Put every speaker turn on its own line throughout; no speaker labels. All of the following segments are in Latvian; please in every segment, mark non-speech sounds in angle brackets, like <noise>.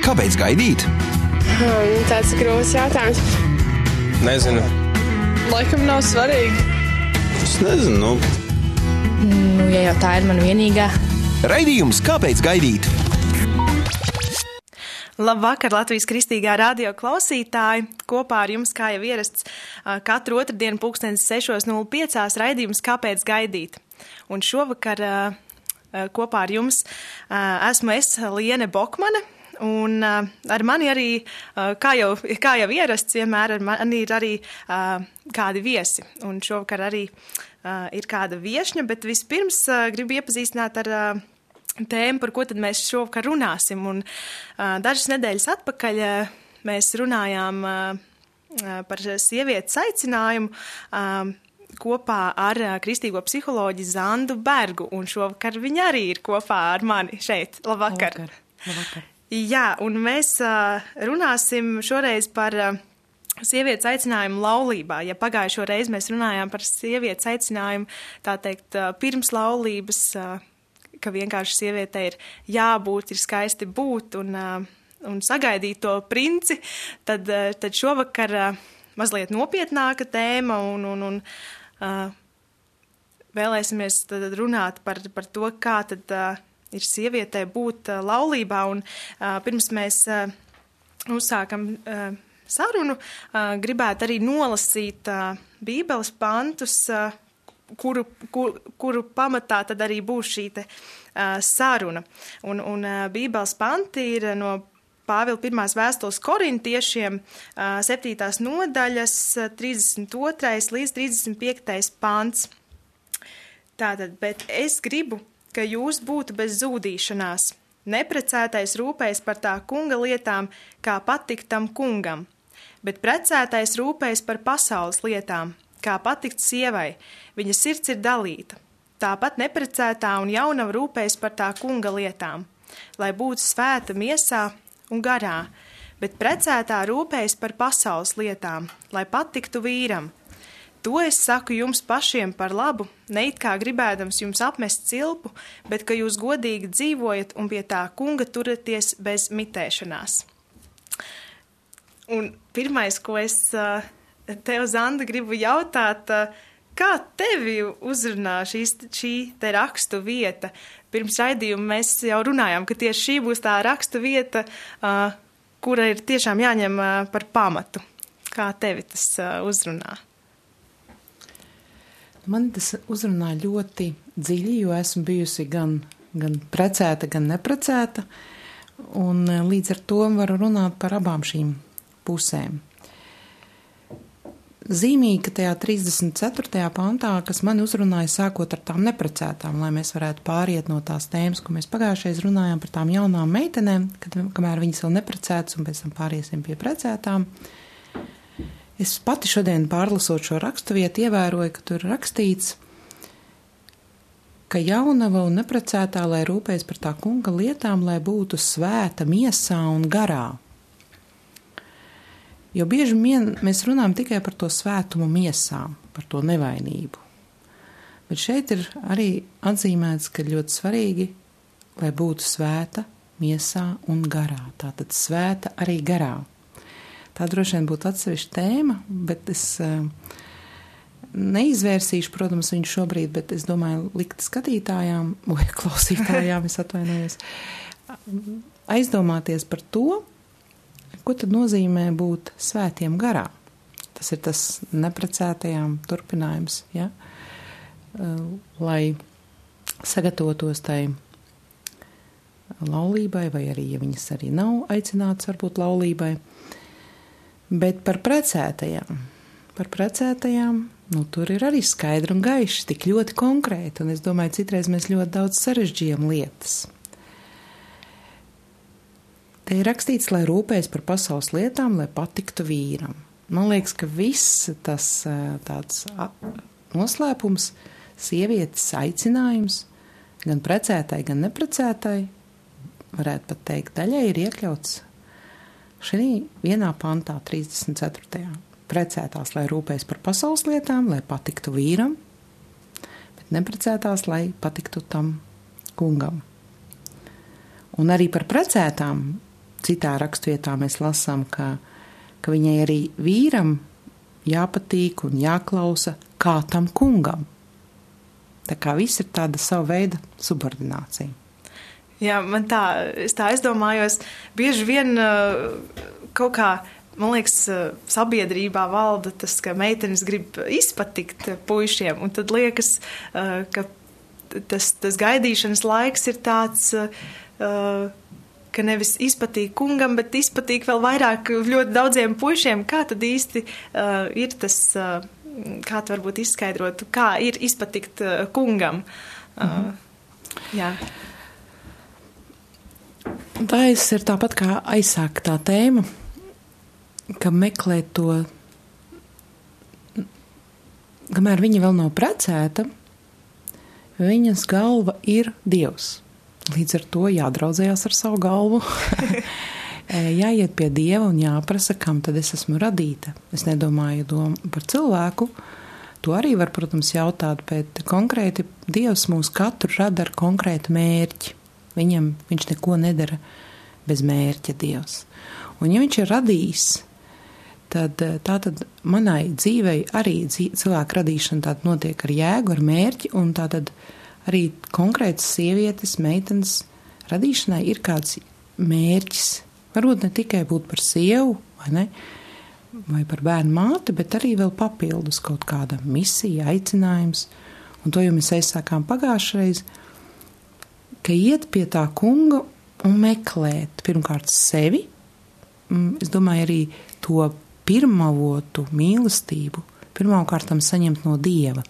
Kāpēc gaidīt?
Hmm, tāds grūts jautājums.
Nezinu.
Laikam nav svarīgi.
Es nezinu. Nu.
Nu, ja jau tā ir mana vienīgā.
Raidījums Kāpēc gaidīt?
Labvakar, Latvijas kristīgā radio klausītāji! Kopā ar jums, kā jau ierasts, katru otrdienu, pulkstenis 6.05. raidījums Kāpēc gaidīt? Un šovakar kopā ar jums esmu es, Liene Bokmane. Un uh, ar mani arī, uh, kā, jau, kā jau ierasts, vienmēr ar mani ir arī uh, kādi viesi. Un šovakar arī uh, ir kāda viesņa, bet vispirms uh, gribu iepazīstināt ar uh, tēmu, par ko tad mēs šovakar runāsim. Un uh, dažas nedēļas atpakaļ uh, mēs runājām uh, par sievietes aicinājumu. Kopā ar uh, kristīgo psiholoģiju Zandu Bergu, un šovakar viņa arī ir kopā ar mani šeit. Labvakar!
Labvakar. Labvakar.
Jā, un mēs uh, runāsim šoreiz par uh, sievietes aicinājumu laulībā. Ja pagājušo reizi mēs runājām par sievietes aicinājumu, tā teikt, pirms laulības, ka vienkārši sievietei ir jābūt, ir skaisti būt un, un sagaidīt to princi, tad, tad šovakar mazliet nopietnāka tēma un, un, un uh, vēlēsimies runāt par, par to, kā tad. Uh, ir sievietē būt uh, laulībā. Un, uh, pirms mēs uh, uzsākam uh, sarunu, uh, gribētu arī nolasīt uh, Bībeles pantus, uh, kuru, kur, kuru pamatā tad arī būs šī te, uh, saruna. Un, un uh, Bībeles panti ir no Pāvila pirmās vēstules korintiešiem, 7. nodaļas, 32. līdz 35. pants. Tātad, bet es gribu ka jūs būtu bez zūdīšanās. Neprecētais rūpējas par tā kunga lietām, kā patikt tam kungam, bet precētais rūpējas par pasaules lietām, kā patikt sievai, viņa sirds ir dalīta. Tāpat neprecētā un jaunava rūpējas par tā kunga lietām, lai būtu svēta miesā un garā, bet precētā rūpējas par pasaules lietām, lai patiktu vīram, To es saku jums pašiem par labu, ne it kā gribēdams jums apmest cilpu, bet ka jūs godīgi dzīvojat un pie tā kunga turaties bez mitēšanās. Un pirmais, ko es tev, Zanda, gribu jautāt, kā tevi uzrunā šīs, šī te rakstu vieta? Pirms raidījuma mēs jau runājām, ka tieši šī būs tā rakstu vieta, kura ir tiešām jāņem par pamatu. Kā tevi tas uzrunā?
Man tas uzrunā ļoti dziļi, jo esmu bijusi gan, gan precēta, gan neprecēta, un līdz ar to varu runāt par abām šīm pusēm. Zīmīgi, ka tajā 34. pantā, kas man uzrunāja sākot ar tām neprecētām, lai mēs varētu pāriet no tās tēmas, ko mēs pagājušajā runājām par tām jaunām meitenēm, kad, kamēr viņas vēl neprecētas, un pēc tam pāriesim pie precētām. Es pati šodien pārlasot šo raksturvietu, ievēroju, ka tur ir rakstīts, ka jaunava un neprecētā, lai rūpējas par tā kunga lietām, lai būtu svēta miesā un garā. Jo bieži vien mēs runājam tikai par to svētumu miesā, par to nevainību. Bet šeit ir arī atzīmēts, ka ļoti svarīgi, lai būtu svēta miesā un garā. Tātad svēta arī garā. Tā droši vien būtu atsevišķa tēma, bet es eh, neizvērsīšu, protams, viņu šobrīd, bet es domāju, likt skatītājām <laughs> vai klausītājām, es atvainojos, aizdomāties par to, ko tad nozīmē būt svētiem garā. Tas ir tas neprecētajām turpinājums, ja? Eh, lai sagatavotos tai laulībai, vai arī, ja viņas arī nav aicināts varbūt laulībai, Bet par precētajām, par precētajām, nu, tur ir arī skaidri un gaiši, tik ļoti konkrēti, un es domāju, citreiz mēs ļoti daudz sarežģījam lietas. Te ir rakstīts, lai rūpējas par pasaules lietām, lai patiktu vīram. Man liekas, ka viss tas tāds noslēpums, sievietes aicinājums, gan precētai, gan neprecētai, varētu pat teikt, daļai ir iekļauts Šī vienā pantā, 34. precētās, lai rūpēs par pasaules lietām, lai patiktu vīram, bet neprecētās, lai patiktu tam kungam. Un arī par precētām citā rakstvietā mēs lasām, ka, ka viņai arī vīram jāpatīk un jāklausa kā tam kungam. Tā kā viss ir tāda sava veida subordinācija.
Jā, man tā, es tā aizdomājos, bieži vien uh, kaut kā, man liekas, uh, sabiedrībā valda tas, ka meitenes grib izpatikt puišiem, tad liekas, uh, ka tas, tas gaidīšanas laiks ir tāds, ka nevis izpatīk kungam, bet izpatīk vēl vairāk ļoti daudziem puišiem. Kā tad īsti ir tas, kā tu varbūt izskaidrotu, kā ir izpatikt kungam? Mhm. Jā.
Tā ir tāpat kā aizsāktā tēma, ka meklē to, kamēr viņa vēl nav precēta, viņas galva ir Dievs. Līdz ar to jādraudzējās ar savu galvu. <laughs> <laughs> Jāiet pie Dieva un jāprasa, kam tad es esmu radīta. Es nedomāju dom par cilvēku. To arī var, protams, jautāt, bet konkrēti Dievs mūs katru rada ar konkrētu mērķi. Viņam viņš neko nedara bez mērķa Dievs. Un ja viņš ir radījis, tad tā tad manai dzīvei arī dzīve, cilvēka radīšana tāda notiek ar jēgu, ar mērķi, un tā tad arī konkrētas sievietes, meitenes radīšanai ir kāds mērķis. Varbūt ne tikai būt par sievu vai ne, vai par bērnu māti, bet arī vēl papildus kaut kāda misija, aicinājums. Un to jau mēs aizsākām pagājušajā reizē ka iet pie tā kunga un meklēt pirmkārt sevi, mm, es domāju, arī to pirmavotu mīlestību, pirmkārt saņemt no dieva.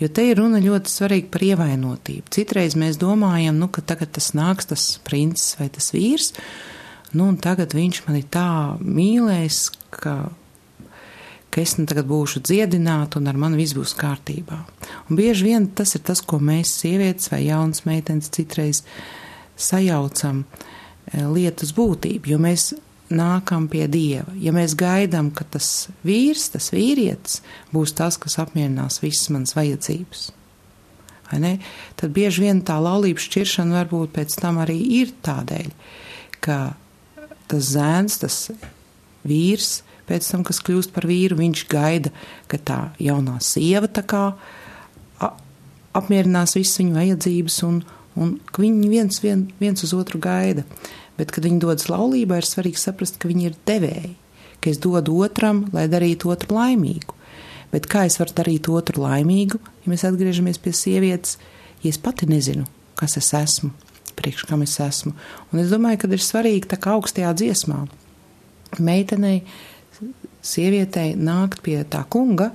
Jo te ir runa ļoti svarīgi par ievainotību. Citreiz mēs domājam, nu, ka tagad tas nāks tas princis vai tas vīrs, nu, un tagad viņš mani tā mīlēs, ka ka es nu tagad būšu dziedināta un ar mani viss būs kārtībā. Un bieži vien tas ir tas, ko mēs, sievietes vai jaunas meitenes, citreiz sajaucam e, lietas būtību, jo mēs nākam pie Dieva. Ja mēs gaidām, ka tas vīrs, tas vīrietis būs tas, kas apmierinās visas manas vajadzības, tad bieži vien tā laulības šķiršana varbūt pēc tam arī ir tādēļ, ka tas zēns, tas vīrs pēc tam, kas kļūst par vīru, viņš gaida, ka tā jaunā sieva tā kā apmierinās visas viņa vajadzības un, un ka viņi viens, vien, viens uz otru gaida. Bet, kad viņi dodas laulībā, ir svarīgi saprast, ka viņi ir devēji, ka es dodu otram, lai darītu otru laimīgu. Bet kā es varu darīt otru laimīgu, ja mēs atgriežamies pie sievietes, ja es pati nezinu, kas es esmu, priekš kam es esmu. Un es domāju, ka ir svarīgi tā kā augstajā dziesmā meitenei sievietei nākt pie tā kunga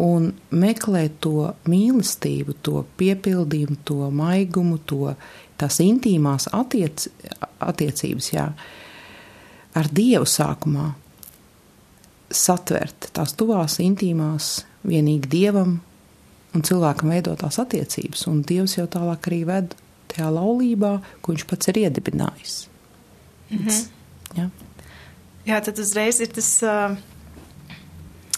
un meklēt to mīlestību, to piepildījumu, to maigumu, to tās intīmās attiec, attiecības, jā, ar Dievu sākumā satvert tās tuvās, intīmās, vienīgi Dievam un cilvēkam veidotās attiecības, un Dievs jau tālāk arī ved tajā laulībā, ko viņš pats ir iedibinājis. Mm -hmm.
Jā. Jā, tad uzreiz ir tas. Uh...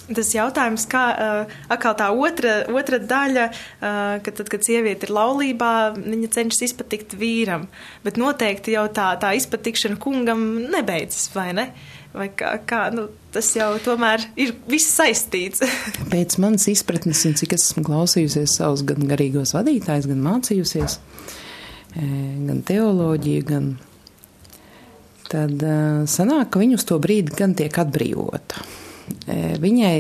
Tas jautājums, kā uh, atkal tā otra, otra daļa, uh, ka tad, kad sieviete ir laulībā, viņa cenšas izpatikt vīram, bet noteikti jau tā, tā izpatikšana kungam nebeidzas, vai ne? Vai kā, kā nu, tas jau tomēr ir viss saistīts. <laughs>
Pēc manas izpratnes, un cik es esmu klausījusies savus gan garīgos vadītājus, gan mācījusies, gan teoloģiju, gan tad sanāk, ka viņa uz to brīdi gan tiek atbrīvota. Viņai,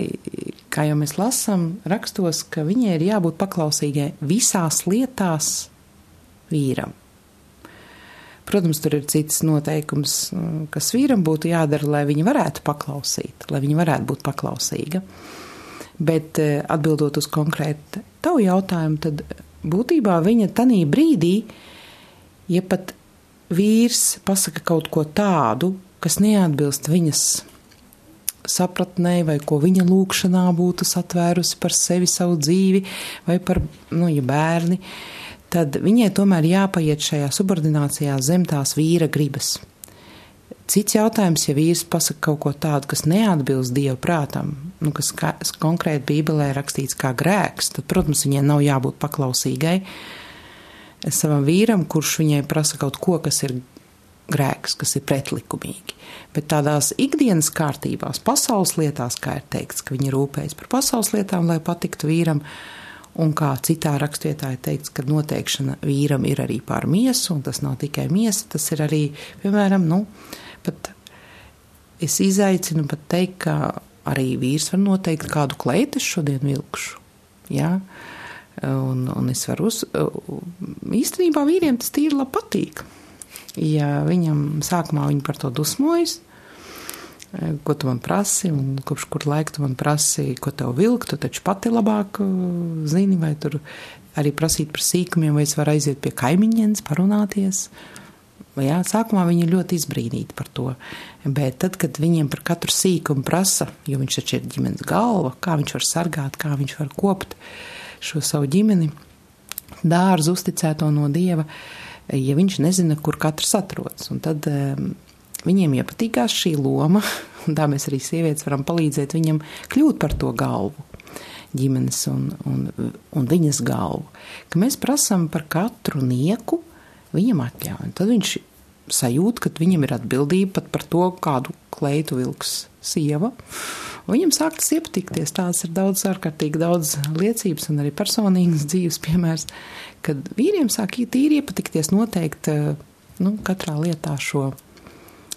kā jau mēs lasām rakstos, ka viņai ir jābūt paklausīgai visās lietās vīram. Protams, tur ir cits noteikums, kas vīram būtu jādara, lai viņa varētu paklausīt, lai viņa varētu būt paklausīga. Bet atbildot uz konkrētu tavu jautājumu, tad būtībā viņa tanī brīdī, ja pat vīrs pasaka kaut ko tādu, kas neatbilst viņas sapratnē, vai ko viņa lūkšanā būtu satvērusi par sevi, savu dzīvi, vai par nu, ja bērni, tad viņai tomēr jāpaiet šajā subordinācijā zem tās vīra gribas. Cits jautājums, ja vīrs pasaka kaut ko tādu, kas neatbilst Dieva prātam, nu, kas konkrēti Bībelē rakstīts kā grēks, tad, protams, viņai nav jābūt paklausīgai, savam vīram, kurš viņai prasa kaut ko, kas ir grēks, kas ir pretlikumīgi. Bet tādās ikdienas kārtībās, pasaules lietās, kā ir teikts, ka viņi rūpējas par pasaules lietām, lai patiktu vīram, un kā citā rakstvietā ir teikts, ka noteikšana vīram ir arī pār miesu, un tas nav tikai miesa, tas ir arī, piemēram, nu, pat es izaicinu pat teikt, ka arī vīrs var noteikt, kādu kleitu es šodien vilkšu. Ja? Un, un es varu uz, īstenībā vīriem tas tīri patīk. Ja viņam sākumā viņi par to dusmojas, ko tu man prasi, un kopš kur laika tu man prasi, ko tev vilkt, tu taču pati labāk zini, vai tur arī prasīt par sīkumiem, vai es varu aiziet pie kaimiņienes, parunāties. Jā, sākumā viņi ir ļoti izbrīnīti par to, bet tad, kad viņiem par katru sīkumu prasa, jo viņš taču ir ģimenes galva, kā viņš var sargāt, kā viņš var kopt šo savu ģimeni, dārzu uzticēto no dieva, ja viņš nezina, kur katrs atrodas. Un tad viņiem iepatīkās šī loma, <laughs> un tā mēs arī sievietes varam palīdzēt viņam kļūt par to galvu ģimenes un, un, un viņas galvu, ka mēs prasām par katru nieku viņam atļauju. Tad viņš sajūt, ka viņam ir atbildība pat par to, kādu kleitu vilks sieva. Un viņam sāk tas iepatikties. Tās ir daudz, ārkārtīgi daudz liecības un arī personīgas dzīves piemērs, kad vīriem sāk tīri iepatikties noteikti nu, katrā lietā šo.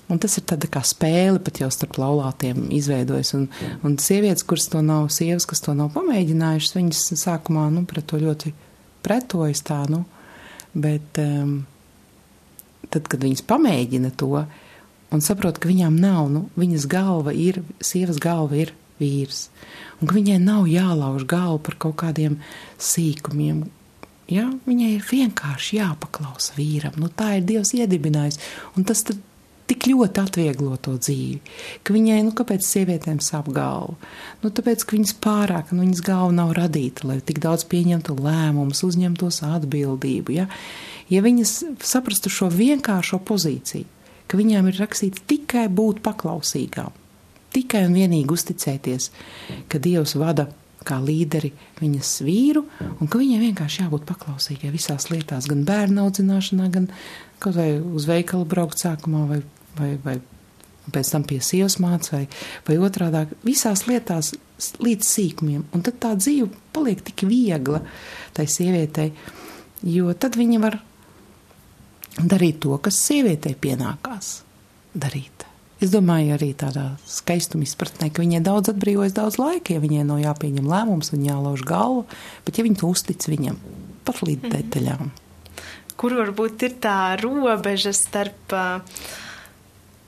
Un tas ir tāda kā spēle pat jau starp laulātiem izveidojas. Un, un sievietes, kuras to nav, sievas, kas to nav pamēģinājušas, viņas sākumā nu, pret to ļoti pretojas tā, nu, bet um, tad, kad viņas pamēģina to un saprot, ka viņām nav, nu, viņas galva ir, sievas galva ir vīrs, un ka viņai nav jālauž galva par kaut kādiem sīkumiem. Ja? Viņai ir vienkārši jāpaklausa vīram. Nu, tā ir Dievs iedibinājis. Un tas tik ļoti atvieglo to dzīvi, ka viņai, nu, kāpēc sievietēm sāp galva? Nu, tāpēc, ka viņas pārāk, nu, viņas galva nav radīta, lai tik daudz pieņemtu lēmumus, uzņemtos atbildību, ja? Ja viņas saprastu šo vienkāršo pozīciju, ka viņām ir rakstīts tikai būt paklausīgām, tikai un vienīgi uzticēties, ka Dievs vada kā līderi viņas vīru, un ka viņai vienkārši jābūt paklausīgai visās lietās, gan bērnu audzināšanā, gan kaut vai uz veikalu braukt sākumā vai vai, vai pēc tam pie sievas mācīt, vai, vai otrādi visās lietās līdz sīkumiem. Un tad tā dzīve paliek tik viegla tai sievietei, jo tad viņa var darīt to, kas sievietei pienākās darīt. Es domāju, arī tādā skaistuma izpratnē, ka viņai daudz atbrīvojas daudz laika, ja viņai nav jāpieņem lēmums un jālauž galva, bet ja viņa to uztic viņam pat līdz mm -hmm. detaļām.
Kur varbūt ir tā robeža starp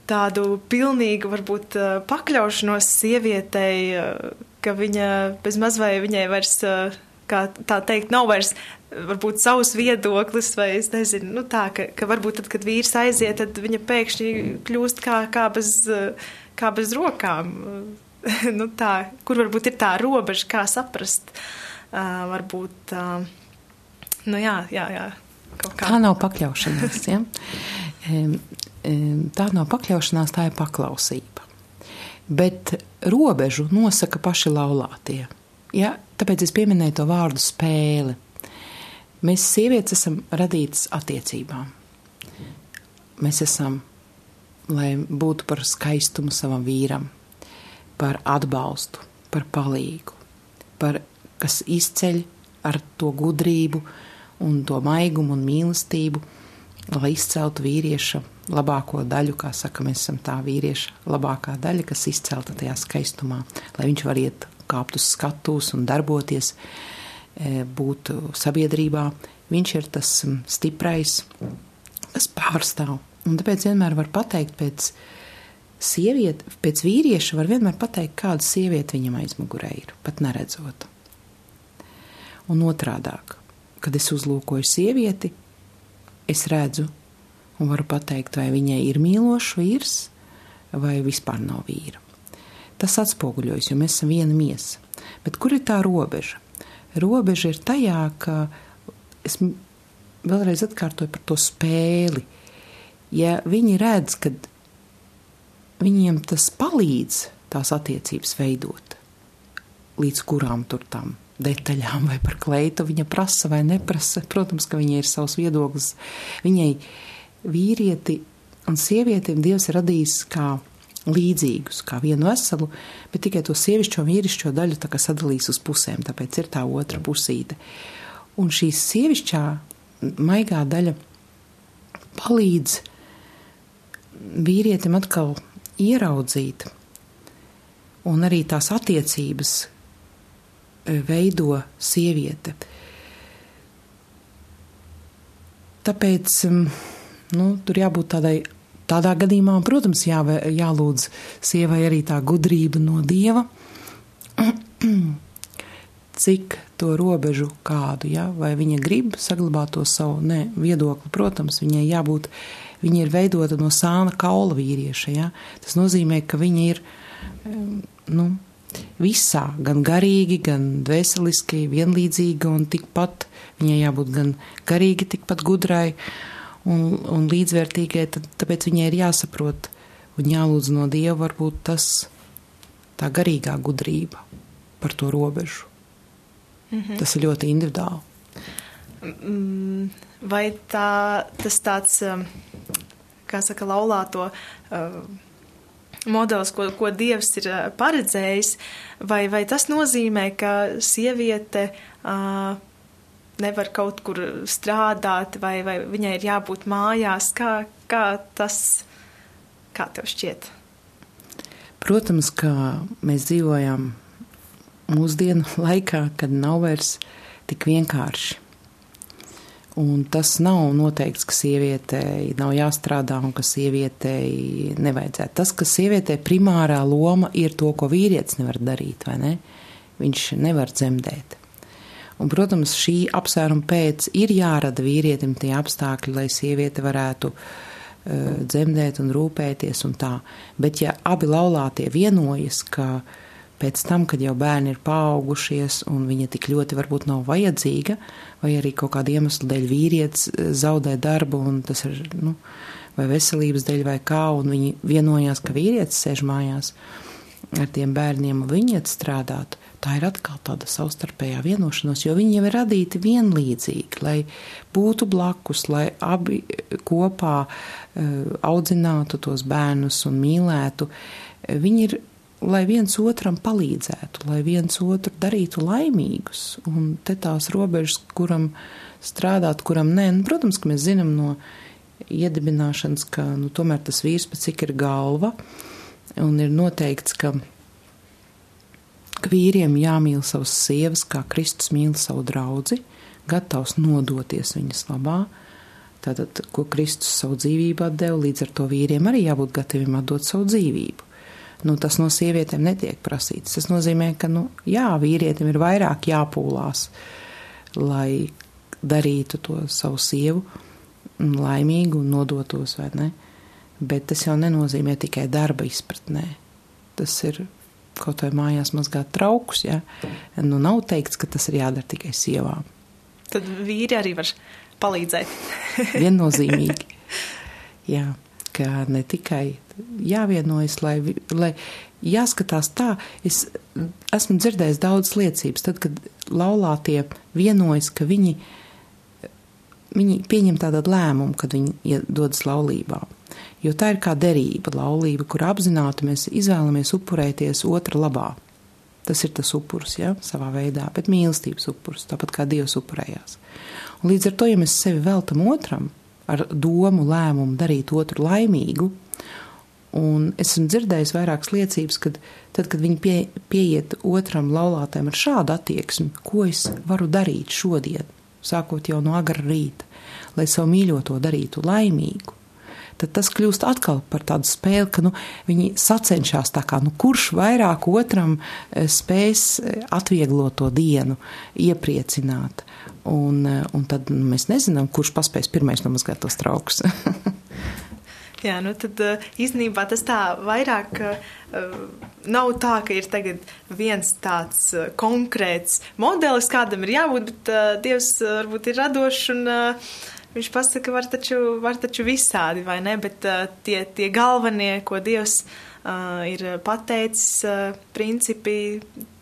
tādu pilnīgu, varbūt, pakļaušanos sievietei, ka viņa bez maz vai viņai vairs, kā tā teikt, nav vairs varbūt savs viedoklis, vai es nezinu, nu tā, ka, ka varbūt tad, kad vīrs aiziet, tad viņa pēkšņi kļūst kā, kā, bez, kā bez rokām. <laughs> nu tā, kur varbūt ir tā robeža, kā saprast, uh, varbūt, uh, nu jā, jā, jā.
Tā nav pakļaušanās, ja? tā nav pakļaušanās, tā ir paklausība. Bet robežu nosaka paši laulātie. Ja? Tāpēc es pieminēju to vārdu spēle. Mēs, sievietes, esam radītas attiecībām. Mēs esam, lai būtu par skaistumu savam vīram, par atbalstu, par palīgu, par kas izceļ ar to gudrību un to maigumu un mīlestību, lai izceltu vīrieša labāko daļu, kā saka, mēs esam tā vīrieša labākā daļa, kas izcelta tajā skaistumā, lai viņš var iet kāpt uz skatuves un darboties, e, būt sabiedrībā. Viņš ir tas stiprais, kas pārstāv. Un tāpēc vienmēr var pateikt pēc sieviete, pēc vīrieša var vienmēr pateikt, kāda sieviete viņam aizmugurē ir, pat neredzot. Un otrādāk, kad es uzlūkoju sievieti, es redzu un varu pateikt, vai viņai ir mīlošs vīrs vai vispār nav vīra. Tas atspoguļojas, jo mēs esam viena miesa. Bet kur ir tā robeža? Robeža ir tajā, ka es vēlreiz atkārtoju par to spēli. Ja viņi redz, ka viņiem tas palīdz tās attiecības veidot, līdz kurām tur tam detaļām vai par kleitu viņa prasa vai neprasa. Protams, ka viņai ir savs viedoklis. Viņai vīrieti Un sievieti Dievs ir radījis kā līdzīgus, kā vienu veselu, bet tikai to sievišķo un vīrišķo daļu sadalīs uz pusēm, tāpēc ir tā otra pusīte. Un šī sievišķā maigā daļa palīdz vīrietim atkal ieraudzīt, un arī tās attiecības e, veido sieviete. Tāpēc nu, tur jābūt tādai, tādā gadījumā, protams, jā, jālūdz sievai arī tā gudrība no dieva, <clears throat> cik to robežu kādu, ja? vai viņa grib saglabāt to savu ne, viedokli. Protams, viņai jābūt, viņa ir veidota no sāna kaula vīrieša. Ja? Tas nozīmē, ka viņa ir, nu, visā, gan garīgi, gan dvēseliski, vienlīdzīga un tikpat Viņai jābūt gan garīgi, tikpat gudrai un, un līdzvērtīgai, tad, tāpēc viņai ir jāsaprot un jālūdz no Dieva varbūt tas tā garīgā gudrība par to robežu. Mm -hmm. Tas ir ļoti individuāli.
Mm, vai tā, tas tāds, um, kā saka, laulāto uh, modelis, ko, ko Dievs ir uh, paredzējis, vai, vai tas nozīmē, ka sieviete uh, nevar kaut kur strādāt, vai, vai viņai ir jābūt mājās. Kā, kā tas, kā tev šķiet?
Protams, ka mēs dzīvojam mūsdienu <laughs> laikā, kad nav vairs tik vienkārši. Un tas nav noteikts, ka sievietei nav jāstrādā un ka sievietei nevajadzētu. Tas, ka sievietei primārā loma ir to, ko vīrietis nevar darīt, vai ne? Viņš nevar dzemdēt. Un, protams, šī apsvēruma pēc ir jārada vīrietim tie apstākļi, lai sieviete varētu uh, dzemdēt un rūpēties un tā. Bet ja abi laulātie vienojas, ka pēc tam, kad jau bērni ir paaugušies un viņa tik ļoti varbūt nav vajadzīga, vai arī kaut kāda iemesla dēļ vīrietis uh, zaudē darbu un tas ir, nu, vai veselības dēļ vai kā, un viņi vienojās, ka vīrietis sēž mājās ar tiem bērniem un viņi iet strādāt, tā ir atkal tāda savstarpējā vienošanās, jo viņi jau ir radīti vienlīdzīgi, lai būtu blakus, lai abi kopā uh, audzinātu tos bērnus un mīlētu. Viņi ir, lai viens otram palīdzētu, lai viens otru darītu laimīgus, un te tās robežas, kuram strādāt, kuram nē, nu, protams, ka mēs zinām no iedibināšanas, ka nu, tomēr tas vīrs pēc cik ir galva, un ir noteikts, ka ka vīriem jāmīl savas sievas, kā Kristus mīl savu draugu, gatavs nodoties viņas labā. Tātad, ko Kristus savu dzīvību deva, līdz ar to vīriem arī jābūt gataviem atdot savu dzīvību. Nu, tas no sievietēm netiek prasīts. Tas nozīmē, ka nu, jā, vīrietim ir vairāk jāpūlās, lai darītu to savu sievu laimīgu un nodotos, vai ne? Bet tas jau nenozīmē tikai darba izpratnē. Tas ir kaut vai mājās mazgāt traukus, ja, nu nav teikts, ka tas ir jādara tikai sievām.
Tad vīri arī var palīdzēt. <laughs>
Viennozīmīgi. Jā, ka ne tikai jāvienojas, lai, lai jāskatās tā. Es esmu dzirdējis daudz liecības, tad, kad laulātie vienojas, ka viņi, viņi pieņem tādu lēmumu, kad viņi dodas laulībā jo tā ir kā derība, laulība, kur apzināti mēs izvēlamies upurēties otra labā. Tas ir tas upuris, ja, savā veidā, bet mīlestības upuris, tāpat kā Dievs upurējās. Un līdz ar to, ja mēs sevi veltam otram ar domu, lēmumu darīt otru laimīgu, un esmu dzirdējis vairākas liecības, kad tad, kad viņi pie, pieiet otram laulātēm ar šādu attieksmi, ko es varu darīt šodien, sākot jau no agra rīta, lai savu mīļoto darītu laimīgu, tad tas kļūst atkal par tādu spēli, ka nu, viņi sacenšas tā kā, nu, kurš vairāk otram eh, spēs eh, atvieglot to dienu, iepriecināt. Un, eh, un tad nu, mēs nezinām, kurš paspēs pirmais nomazgāt tos traukus. <laughs>
Jā, nu tad īstenībā tas tā vairāk nav tā, ka ir tagad viens tāds konkrēts modelis, kādam ir jābūt, bet Dievs varbūt ir radošs un Viņš pasaka, var taču, var taču visādi, vai ne? Bet uh, tie, tie galvenie, ko Dievs uh, ir pateicis, uh, principi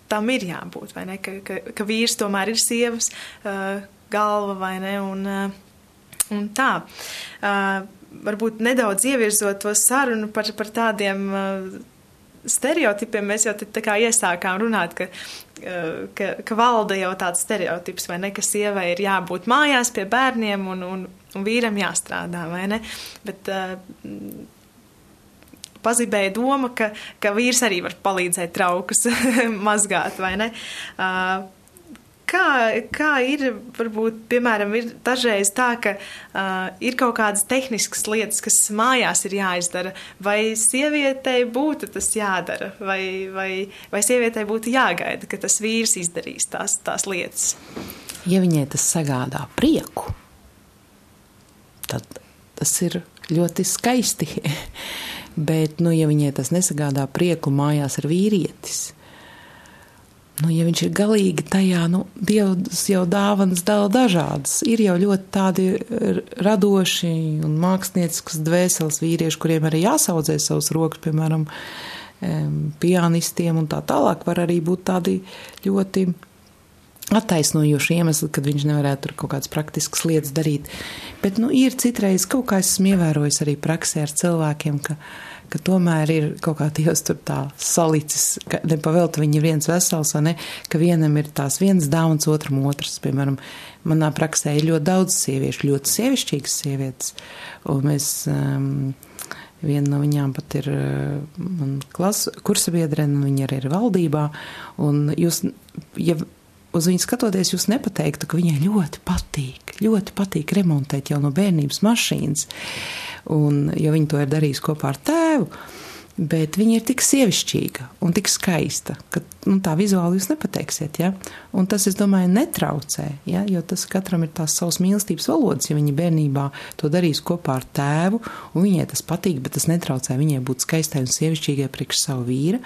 tam ir jābūt, vai ne? Ka, ka, ka vīrs tomēr ir sievas uh, galva, vai ne? Un, uh, un tā. Uh, varbūt nedaudz ievirzot to sarunu par, par tādiem stereotipiem, mēs jau tā kā iesākām runāt, ka, ka, ka valda jau tāds stereotips, vai ne, ka sievai ir jābūt mājās pie bērniem un, un, un vīram jāstrādā, vai ne? Bet, Pazibēja doma, ka, ka vīrs arī var palīdzēt traukus <laughs> mazgāt, vai ne? Uh, Kā, kā ir, varbūt, piemēram, ir dažreiz tā, ka uh, ir kaut kādas tehniskas lietas, kas mājās ir jāizdara, vai sievietei būtu tas jādara, vai, vai, vai sievietei būtu jāgaida, ka tas vīrs izdarīs tās, tās lietas?
Ja viņai tas sagādā prieku, tad tas ir ļoti skaisti. <laughs> Bet, nu, ja viņai tas nesagādā prieku mājās ar vīrietis, Nu, ja viņš ir galīgi tajā, nu, Dievs jau dāvanas dala dažādas. Ir jau ļoti tādi radoši un mākslnieciskas dvēseles vīrieši, kuriem arī jāsaudzē savus rokas, piemēram, pianistiem un tā tālāk var arī būt tādi ļoti attaisnojoši iemesli, kad viņš nevarētu tur kaut kādas praktiskas lietas darīt. Bet, nu, ir citreiz kaut kā esmu ievērojis arī praksē ar cilvēkiem, ka, ka tomēr ir kaut kā Dievs tur tā salicis, ka nepavēlta viņi ir viens vesels, vai ne, ka vienam ir tās viens dāvans, otram otrs. Piemēram, manā praksē ir ļoti daudz sieviešu, ļoti sievišķīgas sievietes, un mēs. Um, Viena no viņām pat ir uh, kursa biedrene, viņa arī ir valdībā. Un jūs, ja uz viņu skatoties, jūs nepateiktu, ka viņai ļoti patīk, ļoti patīk remontēt jau no bērnības mašīnas. Un, jo viņa to ir darījusi kopā ar tēvu, bet viņa ir tik sievišķīga un tik skaista, ka nu, tā vizuāli jūs nepateiksiet. Ja? Un tas, es domāju, netraucē, ja? jo tas katram ir tās savas mīlestības valodas. Ja viņa bērnībā to darīs kopā ar tēvu, un viņai tas patīk, bet tas netraucē viņai būt skaistai un sievišķīgai priekš savu vīru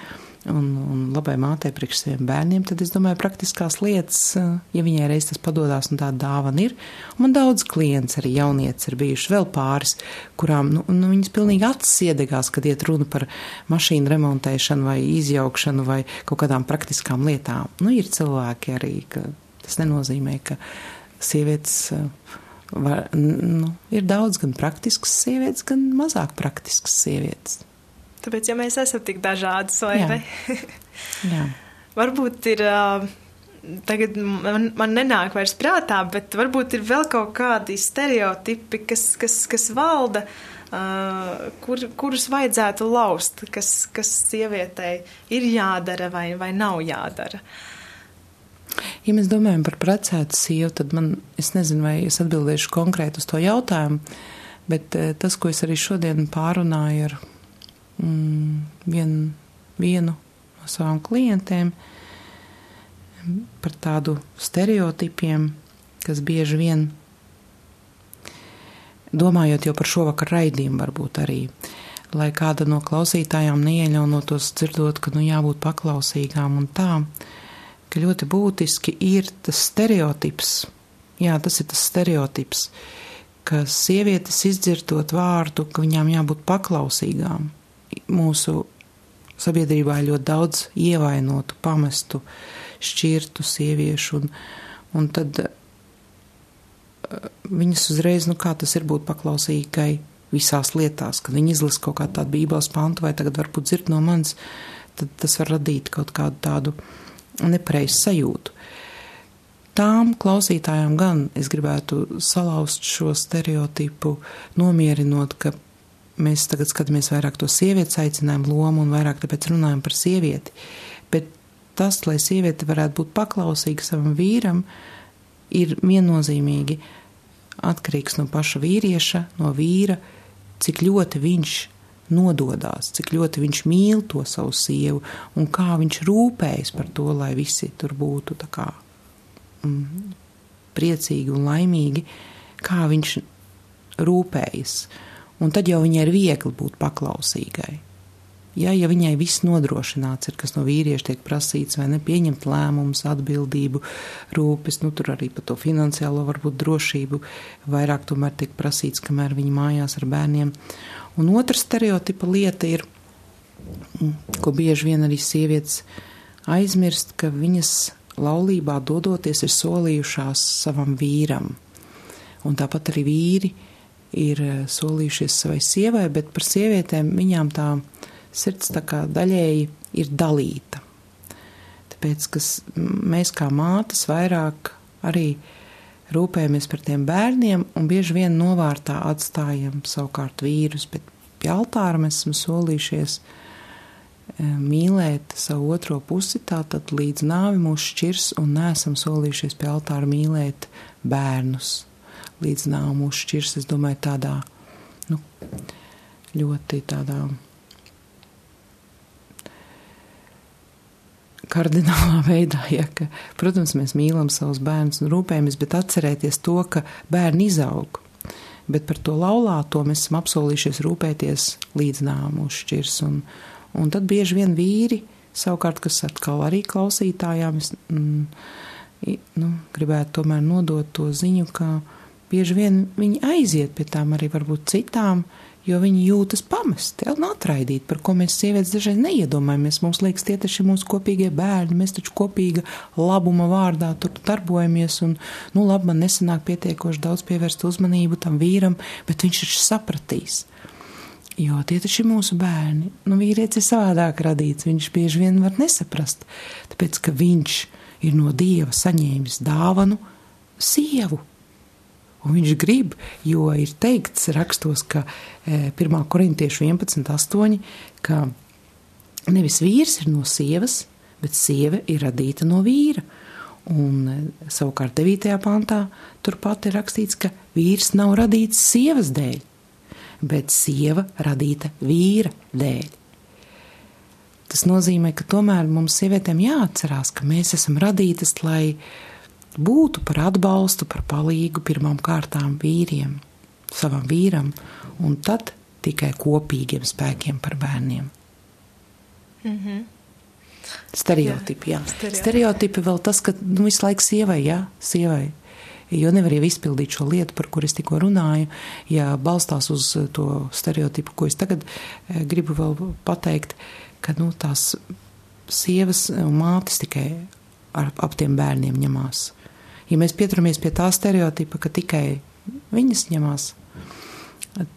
un, un labai mātei priekš saviem bērniem, tad es domāju, praktiskās lietas, eh, ja viņai reiz tas padodas un tāda dāvana ir. Un man daudz klients, arī jaunietis, ir bijuši vēl pāris, kurām nu, nu, viņas pilnīgi acis iedegās, kad iet runa par mašīnu remontēšanu vai izjaukšanu vai kaut kādām praktiskām lietām. Nu, ir cilvēki arī, ka tas nenozīmē, ka sievietes. Eh, var, nu, ir daudz gan praktiskas sievietes, gan mazāk praktiskas sievietes.
Tāpēc, ja mēs esam tik dažādas, vai ne? <laughs> Varbūt ir. Tagad man, man nenāk vairs prātā, bet varbūt ir vēl kaut kādi stereotipi, kas, kas, kas valda, uh, kur, kurus vajadzētu laust, kas, kas sievietei ir jādara vai, vai nav jādara.
Ja mēs domājam par precētu sievu, tad man, es nezinu, vai es atbildēšu konkrēti uz to jautājumu, bet tas, ko es arī šodien pārunāju ar vien, vienu no savām klientēm par tādu stereotipiem, kas bieži vien, domājot jau par šovakar raidījumu, varbūt arī, lai kāda no klausītājām neieļaunotos dzirdot, ka nu jābūt paklausīgām un tā, ka ļoti būtiski ir tas stereotips, jā, tas ir tas stereotips, ka sievietes izdzirdot vārdu, ka viņām jābūt paklausīgām, mūsu sabiedrībā ir ļoti daudz ievainotu, pamestu, šķirtu sieviešu, un, un tad uh, viņas uzreiz, nu kā tas ir būt paklausīgai visās lietās, kad viņi izlasa kaut kādu tādu bībeles pantu vai tagad varbūt dzird no manis, tad tas var radīt kaut kādu tādu nepareizu sajūtu. Tām klausītājām gan es gribētu salauzt šo stereotipu, nomierinot, ka mēs tagad skatāmies vairāk to sievietes aicinājumu lomu un vairāk tāpēc runājam par sievieti. Bet tas, lai sieviete varētu būt paklausīga savam vīram, ir viennozīmīgi atkarīgs no paša vīrieša, no vīra, cik ļoti viņš nododās, cik ļoti viņš mīl to savu sievu un kā viņš rūpējas par to, lai visi tur būtu kā mm, priecīgi un laimīgi, kā viņš rūpējas. Un tad jau viņai ir viegli būt paklausīgai. Ja, ja viņai viss nodrošināts ir, kas no vīrieša tiek prasīts, vai nepieņemt lēmumus, atbildību, rūpes, nu tur arī par to finansiālo varbūt drošību, vairāk tomēr tiek prasīts, kamēr viņi mājās ar bērniem. Un otra stereotipa lieta ir, ko bieži vien arī sievietes aizmirst, ka viņas laulībā dodoties ir solījušās savam vīram. Un tāpat arī vīri ir eh, solījušies savai sievai, bet par sievietēm viņām tā sirds tā kā daļēji ir dalīta. Tāpēc, ka mēs kā mātes vairāk arī rūpējamies par tiem bērniem un bieži vien novārtā atstājam savukārt vīrus, bet pie altāra mēs esam solījušies eh, mīlēt savu otro pusi, tātad līdz nāvi mūs šķirs un neesam solījušies pie altāra mīlēt bērnus līdz nāvu mūsu šķirs, es domāju, tādā nu, ļoti tādā kardinālā <laughs> veidā, ja, ka, protams, mēs mīlam savus bērnus un rūpējamies, bet atcerēties to, ka bērni izaug. Bet par to laulāto mēs esam apsolījušies rūpēties līdz nāmu šķirs. Un, un tad bieži vien vīri, savukārt, kas atkal arī klausītājām, es, mm, nu, gribētu tomēr nodot to ziņu, ka bieži vien viņi aiziet pie tām arī varbūt citām, jo viņi jūtas pamesti un atraidīti, par ko mēs sievietes dažreiz neiedomājamies. Mums liekas, tie taču ir mūsu kopīgie bērni, mēs taču kopīga labuma vārdā tur darbojamies, un, nu, labi, man nesanāk pietiekoši daudz pievērst uzmanību tam vīram, bet viņš taču sapratīs. Jo tie taču ir mūsu bērni. Nu, vīrietis ir savādāk radīts, viņš bieži vien var nesaprast, tāpēc, ka viņš ir no Dieva saņēmis dāvanu sievu Un viņš grib, jo ir teikts rakstos, ka 1. E, korintiešu 11.8. ka nevis vīrs ir no sievas, bet sieva ir radīta no vīra. Un e, savukārt 9. pantā turpat ir rakstīts, ka vīrs nav radīts sievas dēļ, bet sieva radīta vīra dēļ. Tas nozīmē, ka tomēr mums sievietēm jāatcerās, ka mēs esam radītas, lai būtu par atbalstu, par palīgu pirmām kārtām vīriem, savam vīram, un tad tikai kopīgiem spēkiem par bērniem. Mm -hmm. Stereotipi, jā. jā. Stereotipi. Stereotipi vēl tas, ka nu, visu laiku sievai, jā, sievai. Jo nevar jau izpildīt šo lietu, par kuru es tikko runāju, ja balstās uz to stereotipu, ko es tagad eh, gribu vēl pateikt, ka nu, tās sievas un mātes tikai ar, ap tiem bērniem ņemās ja mēs pieturamies pie tā stereotipa, ka tikai viņas ņemās,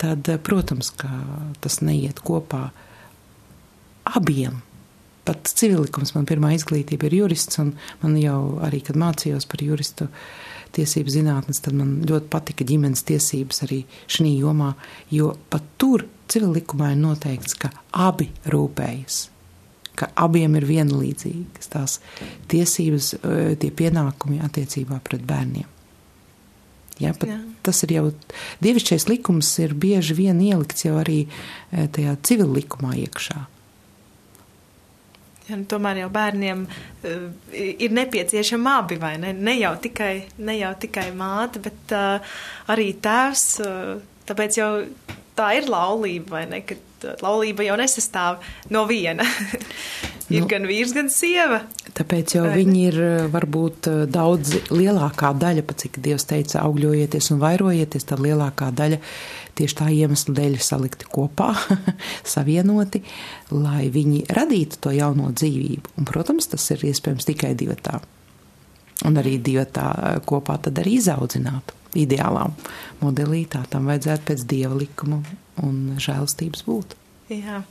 tad, protams, ka tas neiet kopā abiem. Pat civilikums, man pirmā izglītība ir jurists, un man jau arī, kad mācījos par juristu tiesību zinātnes, tad man ļoti patika ģimenes tiesības arī šī jomā, jo pat tur civilikumā ir noteikts, ka abi rūpējas ka abiem ir vienlīdzīgas tās tiesības, tie pienākumi attiecībā pret bērniem. Ja. Tas ir jau dievišķais likums, ir bieži vien ielikts jau arī tajā civil likumā iekšā.
Ja, nu, tomēr jau bērniem uh, ir nepieciešami abi, vai ne? Ne jau tikai, ne jau tikai māte, bet uh, arī tēvs. Uh, tāpēc jau tā ir laulība, vai ne? Kad laulība jau nesastāv no viena. <laughs> ir nu, gan vīrs, gan sieva.
Tāpēc jau viņi ir varbūt daudz lielākā daļa, pat cik Dievs teica, augļojieties un vairojieties, tad lielākā daļa tieši tā iemesla dēļ salikti kopā, <laughs> savienoti, lai viņi radītu to jauno dzīvību. Un, protams, tas ir iespējams tikai divatā. Un arī divatā kopā tad arī izaudzinātu ideālā modelī, tā tam vajadzētu pēc dieva likuma un žēlstības būt.
Jā.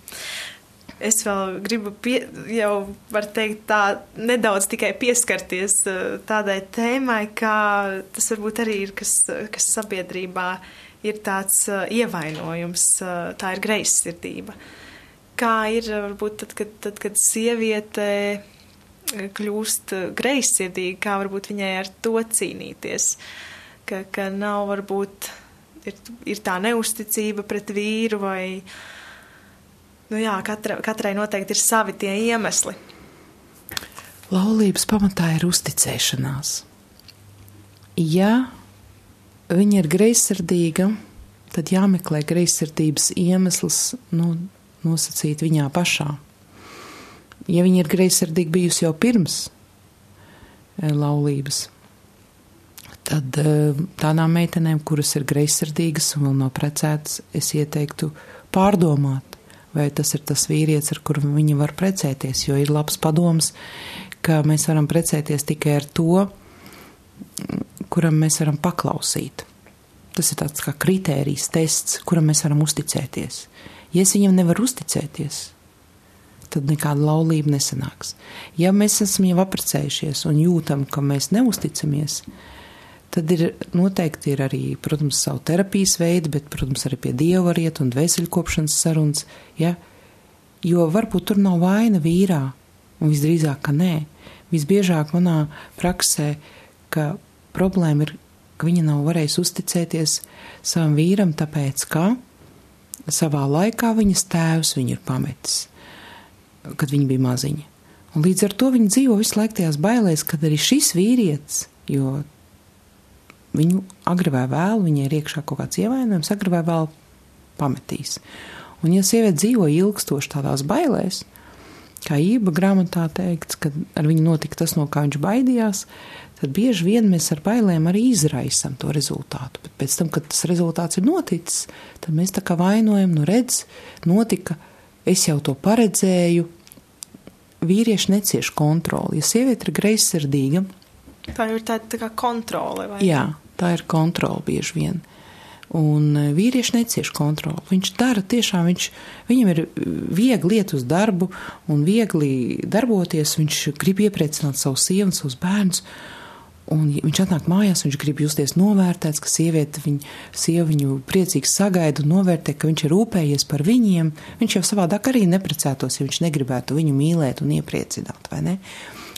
Es vēl gribu, pie, jau var teikt, tā nedaudz tikai pieskarties eh, tādai tēmai, kā tas varbūt arī ir, kas, kas sabiedrībā ir tāds eh, ievainojums, eh, tā ir greizsirdība. Kā ir, varbūt, tad, kad, tad, kad sieviete kļūst greizsirdīga, kā varbūt viņai ar to cīnīties. Ka, ka nav varbūt ir, ir tā neusticība pret vīru vai, nu jā, katra, katrai noteikti ir savi tie iemesli.
Laulības pamatā ir uzticēšanās. Ja viņa ir greizsirdīga, tad jāmeklē greizsirdības iemesls nu, nosacīt viņā pašā. Ja viņa ir greizsirdīga bijusi jau pirms eh, laulības, tad eh, tādām meitenēm, kuras ir greizsirdīgas un vēl nav precētas, es ieteiktu pārdomāt, vai tas ir tas vīrietis, ar kuru viņi var precēties, jo ir labs padoms, ka mēs varam precēties tikai ar to, kuram mēs varam paklausīt. Tas ir tāds kā kritērijs, tests, kuram mēs varam uzticēties. Ja es viņam nevaru uzticēties, tad nekāda laulība nesanāks. Ja mēs esam jau apprecējušies un jūtam, ka mēs neusticamies, tad ir noteikti ir arī, protams, savu terapijas veidi, bet, protams, arī pie dieva var iet un dvēseļkopšanas sarunas, ja? jo varbūt tur nav vaina vīrā, un visdrīzāk, ka nē. Visbiežāk manā praksē, ka problēma ir, ka viņa nav varējusi uzticēties savam vīram, tāpēc, ka savā laikā viņas tēvs viņu ir pametis, kad viņa bija maziņa. Un līdz ar to viņa dzīvo visu laiku tajās bailēs, kad arī šis vīrietis, jo viņu agri vai vēl, viņai ir iekšā kaut kāds ievainojums, agri vai vēl pametīs. Un ja sieviete dzīvo ilgstoši tādās bailēs, kā ība grāmatā teikts, kad ar viņu notika tas, no kā viņš baidījās, tad bieži vien mēs ar bailēm arī izraisam to rezultātu. Bet pēc tam, kad tas rezultāts ir noticis, tad mēs tā kā vainojam, nu redz, notika, es jau to paredzēju. Vīrieši necieš kontroli. Ja sieviete ir greizsirdīga,
tā ir tāda tā kā kontrole. Vai?
Jā, tā ir kontrole bieži vien. Un e, vīrieši necieš kontroli. Viņš dara tiešām, viņš, viņam ir viegli iet uz darbu un viegli darboties. Viņš grib iepriecināt savu sievu savus bērnus. Un viņš atnāk mājās, viņš grib justies novērtēts, ka sieviete viņu, sieva viņu priecīgi sagaida un novērtē, ka viņš ir rūpējies par viņiem. Viņš jau savādāk arī neprecētos, ja viņš negribētu viņu mīlēt un iepriecināt, vai ne?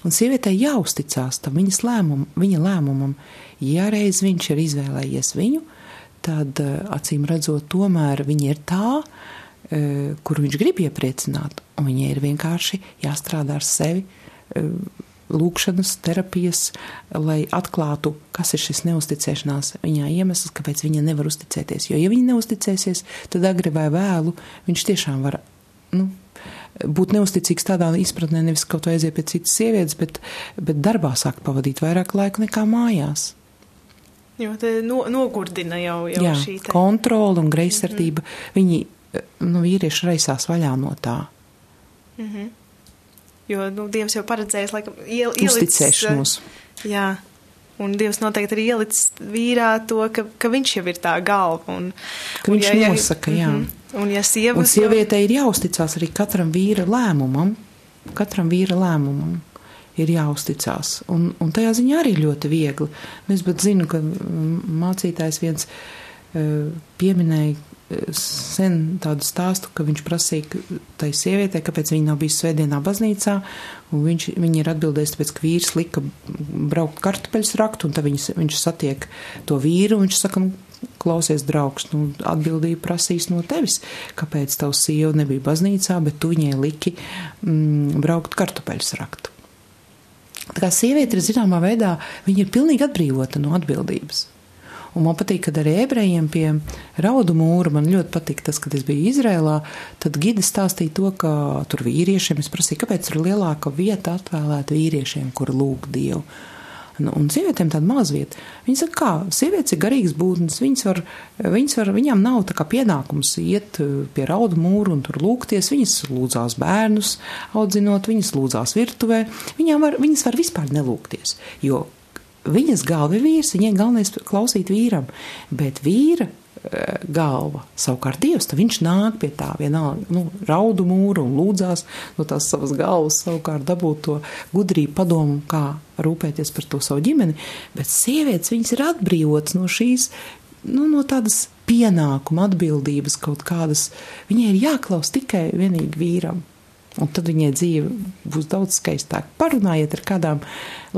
Un sievietei jāuzticās tam viņas lēmumam, viņa lēmumam. Ja reiz viņš ir izvēlējies viņu, tad acīm redzot, tomēr viņa ir tā, kuru viņš grib iepriecināt, un viņai ir vienkārši jāstrādā ar sevi lūkšanas, terapijas, lai atklātu, kas ir šis neusticēšanās viņā iemesls, kāpēc viņa nevar uzticēties. Jo, ja viņa neusticēsies, tad agri vai vēlu viņš tiešām var nu, būt neusticīgs tādā izpratnē, nevis kaut vai aiziet pie citas sievietes, bet, bet darbā sāk pavadīt vairāk laika nekā mājās.
Jo te no, nogurdina jau, jau
Jā,
šī te.
kontrola un greizsirdība. Mm -hmm. Viņi, nu, vīrieši raisās vaļā no tā.
Mm -hmm. Jo nu, Dievs jau paredzējis, laikam, iel, ielicis,
Uzticēšanos.
Jā, un Dievs noteikti ir ielicis vīrā to, ka, ka viņš jau ir tā galva. Un,
Ka viņš ja, nosaka, jā.
Mm -hmm. Un ja sievas
Un sievietei ir jāuzticās arī katram vīra lēmumam, katram vīra lēmumumam ir jāuzticās. Un, un tajā ziņā arī ļoti viegli. Nu, es pat zinu, ka mācītājs viens uh, pieminēja sen tādu stāstu, ka viņš prasīja tai sievietei, kāpēc viņa nav bijusi svētdienā baznīcā, viņš, viņa ir atbildējis, tāpēc, ka vīrs lika braukt kartupeļus rakt, un tad viņš, viņš satiek to vīru, un viņš saka, klausies, draugs, nu, atbildību prasīs no tevis, kāpēc tavs sieva nebija baznīcā, bet tu viņai liki mm, braukt kartupeļus rakt. Tā kā sieviete ir zināmā veidā, viņa ir pilnīgi atbrīvota no atbildības. Un man patīk, kad arī ebrejiem pie raudu mūra man ļoti patīk tas, kad es biju Izrēlā, tad gidi stāstīja to, ka tur vīriešiem, es prasīju, kāpēc ir lielāka vieta atvēlēta vīriešiem, kur lūg Dievu. Nu, un sievietēm tāda mazvieta. Viņas saka, kā sievietes ir garīgas būtnes, viņas var, viņas var, viņām nav tā kā pienākums iet pie raudu mūru un tur lūgties. Viņas lūdzās bērnus audzinot, viņas lūdzās virtuvē. Viņām var, viņas var vispār nelūgties, jo viņas galva ir vīrs, viņai galvenais klausīt vīram, bet vīra galva. Savukārt Dievs, viņš nāk pie tā vienalga, nu, raudu mūru un lūdzās no tās savas galvas, savukārt dabūt to gudrību padomu, kā rūpēties par to savu ģimeni, bet sievietes, viņas ir atbrīvotas no šīs, nu, no tādas pienākuma atbildības kaut kādas, viņai ir jāklaus tikai vienīgi vīram. Un tad viņai dzīve būs daudz skaistāka. Parunājiet ar kādām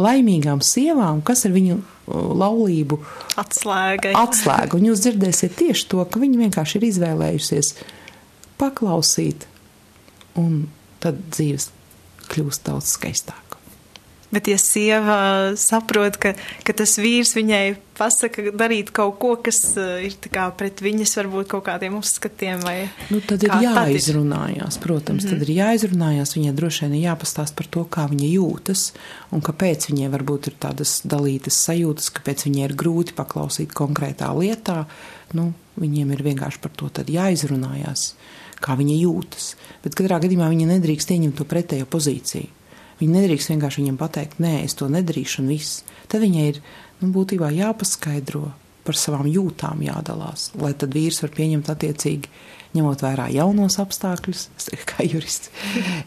laimīgām sievām, kas ir viņu laulību
atslēga.
atslēga. Un jūs dzirdēsiet tieši to, ka viņi vienkārši ir izvēlējusies paklausīt, un tad dzīves kļūst daudz skaistāka.
Bet, ja sieva saprot, ka, ka tas vīrs viņai pasaka darīt kaut ko, kas ir pret viņas varbūt kaut kādiem uzskatiem, vai
nu, tad ir jāizrunājās, protams, mm -hmm. tad ir jāizrunājās, viņai droši vien ir jāpastāst par to, kā viņa jūtas un kāpēc viņai varbūt ir tādas dalītas sajūtas, kāpēc viņai ir grūti paklausīt konkrētā lietā. Nu, viņiem ir vienkārši par to jāizrunājās, kā viņa jūtas. Bet katrā gadījumā viņa nedrīkst ieņemt to pretējo pozīciju. Viņa nedrīkst vienkārši viņam pateikt, nē, es to nedarīšu, un viss. Tad viņai ir nu, būtībā jāpaskaidro, par savām jūtām jādalās, lai tad vīrs var pieņemt attiecīgi, ņemot vērā jaunos apstākļus, kā jurists,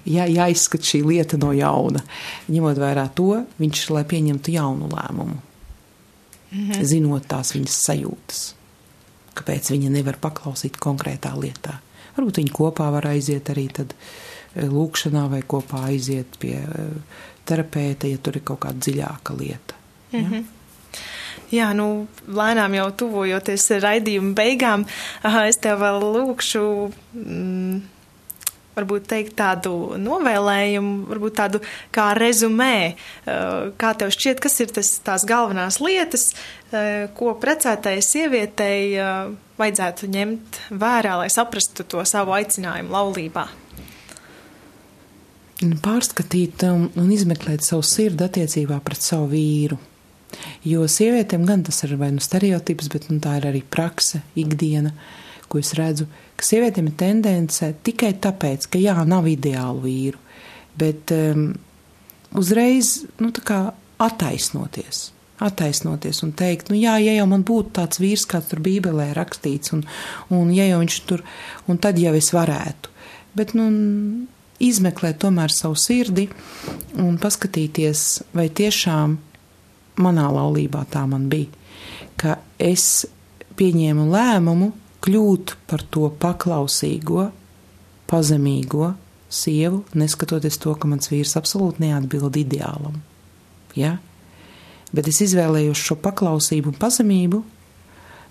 jā, jāizskat šī lieta no jauna. Ņemot vērā to, viņš, lai pieņemtu jaunu lēmumu, mhm. zinot tās viņas sajūtas, kāpēc viņa nevar paklausīt konkrētā lietā. Varbūt viņi kopā var aiziet arī tad eh, lūkšanā vai kopā aiziet pie eh, terapeita, ja tur ir kaut kāda dziļāka lieta. Ja? Mm -hmm.
Jā, nu, lēnām jau tuvojoties raidījuma beigām, es tev vēl lūkšu. Mm, varbūt teikt tādu novēlējumu, varbūt tādu kā rezumē, uh, kā tev šķiet, kas ir tas, tās galvenās lietas, uh, ko precētai sievietei vajadzētu ņemt vērā, lai saprastu to savu aicinājumu laulībā.
Pārskatīt un, un izmeklēt savu sirdi attiecībā pret savu vīru. Jo sievietēm gan tas ir vai nu stereotips, bet nu, tā ir arī prakse, ikdiena, ko es redzu, ka sievietēm ir tendence tikai tāpēc, ka jā, nav ideālu vīru, bet um, uzreiz nu, attaisnoties. Attaisnoties un teikt, nu jā, ja jau man būtu tāds vīrs, kāds tur Bībelē rakstīts, un, un ja jau viņš tur, un tad jau es varētu. Bet, nu, izmeklēt tomēr savu sirdi un paskatīties, vai tiešām manā laulībā tā man bija, ka es pieņēmu lēmumu kļūt par to paklausīgo, pazemīgo sievu, neskatoties to, ka mans vīrs absolūti neatbild ideālam. Ja? Bet es izvēlējos šo paklausību un pazemību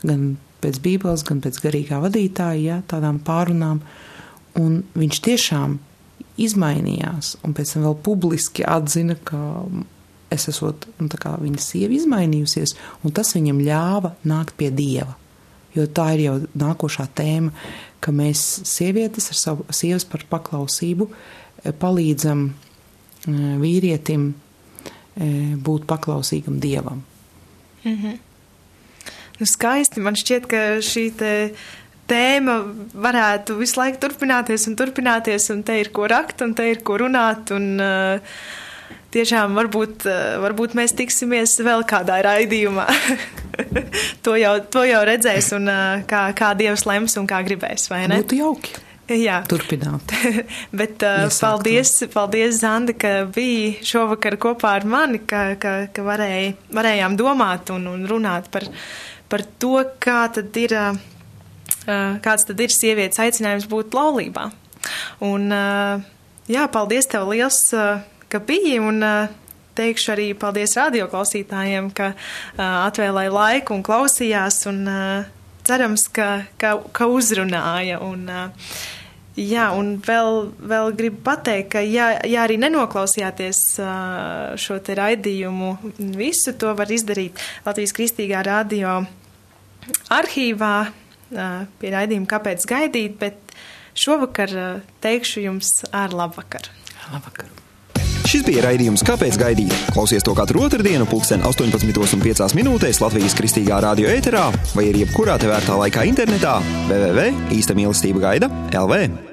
gan pēc Bībeles, gan pēc garīgā vadītāja, ja, tādām pārunām, un viņš tiešām izmainījās, un pēc tam vēl publiski atzina, ka es esmu nu, viņa sieva izmainījusies, un tas viņam ļāva nākt pie dieva. Jo tā ir jau nākošā tēma, ka mēs sievietes ar savu sievas par paklausību e, palīdzam e, vīrietim e, būt paklausīgam dievam.
Mm -hmm. nu, skaisti. Man šķiet, ka šī tēma varētu visu laiku turpināties un turpināties, un te ir ko rakt, un te ir ko runāt. Un, uh, tiešām varbūt, eh, varbūt mēs tiksimies vēl kādā raidījumā. <laughs> to, jau, to jau redzēs, un eh, kā, kā Dievs lems un kā gribēs, vai ne?
Būtu jauki.
Jā,
turpināt. <laughs>
Bet uh, paldies, paldies, Zanda, ka biji šovakar kopā ar mani, ka, ka, ka varēj, varējām domāt un, un runāt par, par to, kā tad ir, uh, kāds tad ir sievietes aicinājums būt laulībā. Un, uh, jā, paldies tev liels. Uh, ka biji. Un, Teikšu arī paldies radioklausītājiem, ka atvēlēja laiku un klausījās, un cerams, ka, ka, ka uzrunāja. Un, Jā, un vēl, vēl gribu pateikt, ka, ja, ja arī nenoklausījāties šo te raidījumu, visu to var izdarīt Latvijas Kristīgā radio arhīvā pie raidījuma Kāpēc gaidīt, bet šovakar teikšu jums ar labvakaru.
Labvakar!
Šis bija raidījums Kāpēc gaidīt? Klausies to katru otrdienu, pulksten 18,5 minūtēs Latvijas kristīgā radio ēterā vai arī jebkurā tevērtā laikā internetā www. īsta mīlestība gaida LV.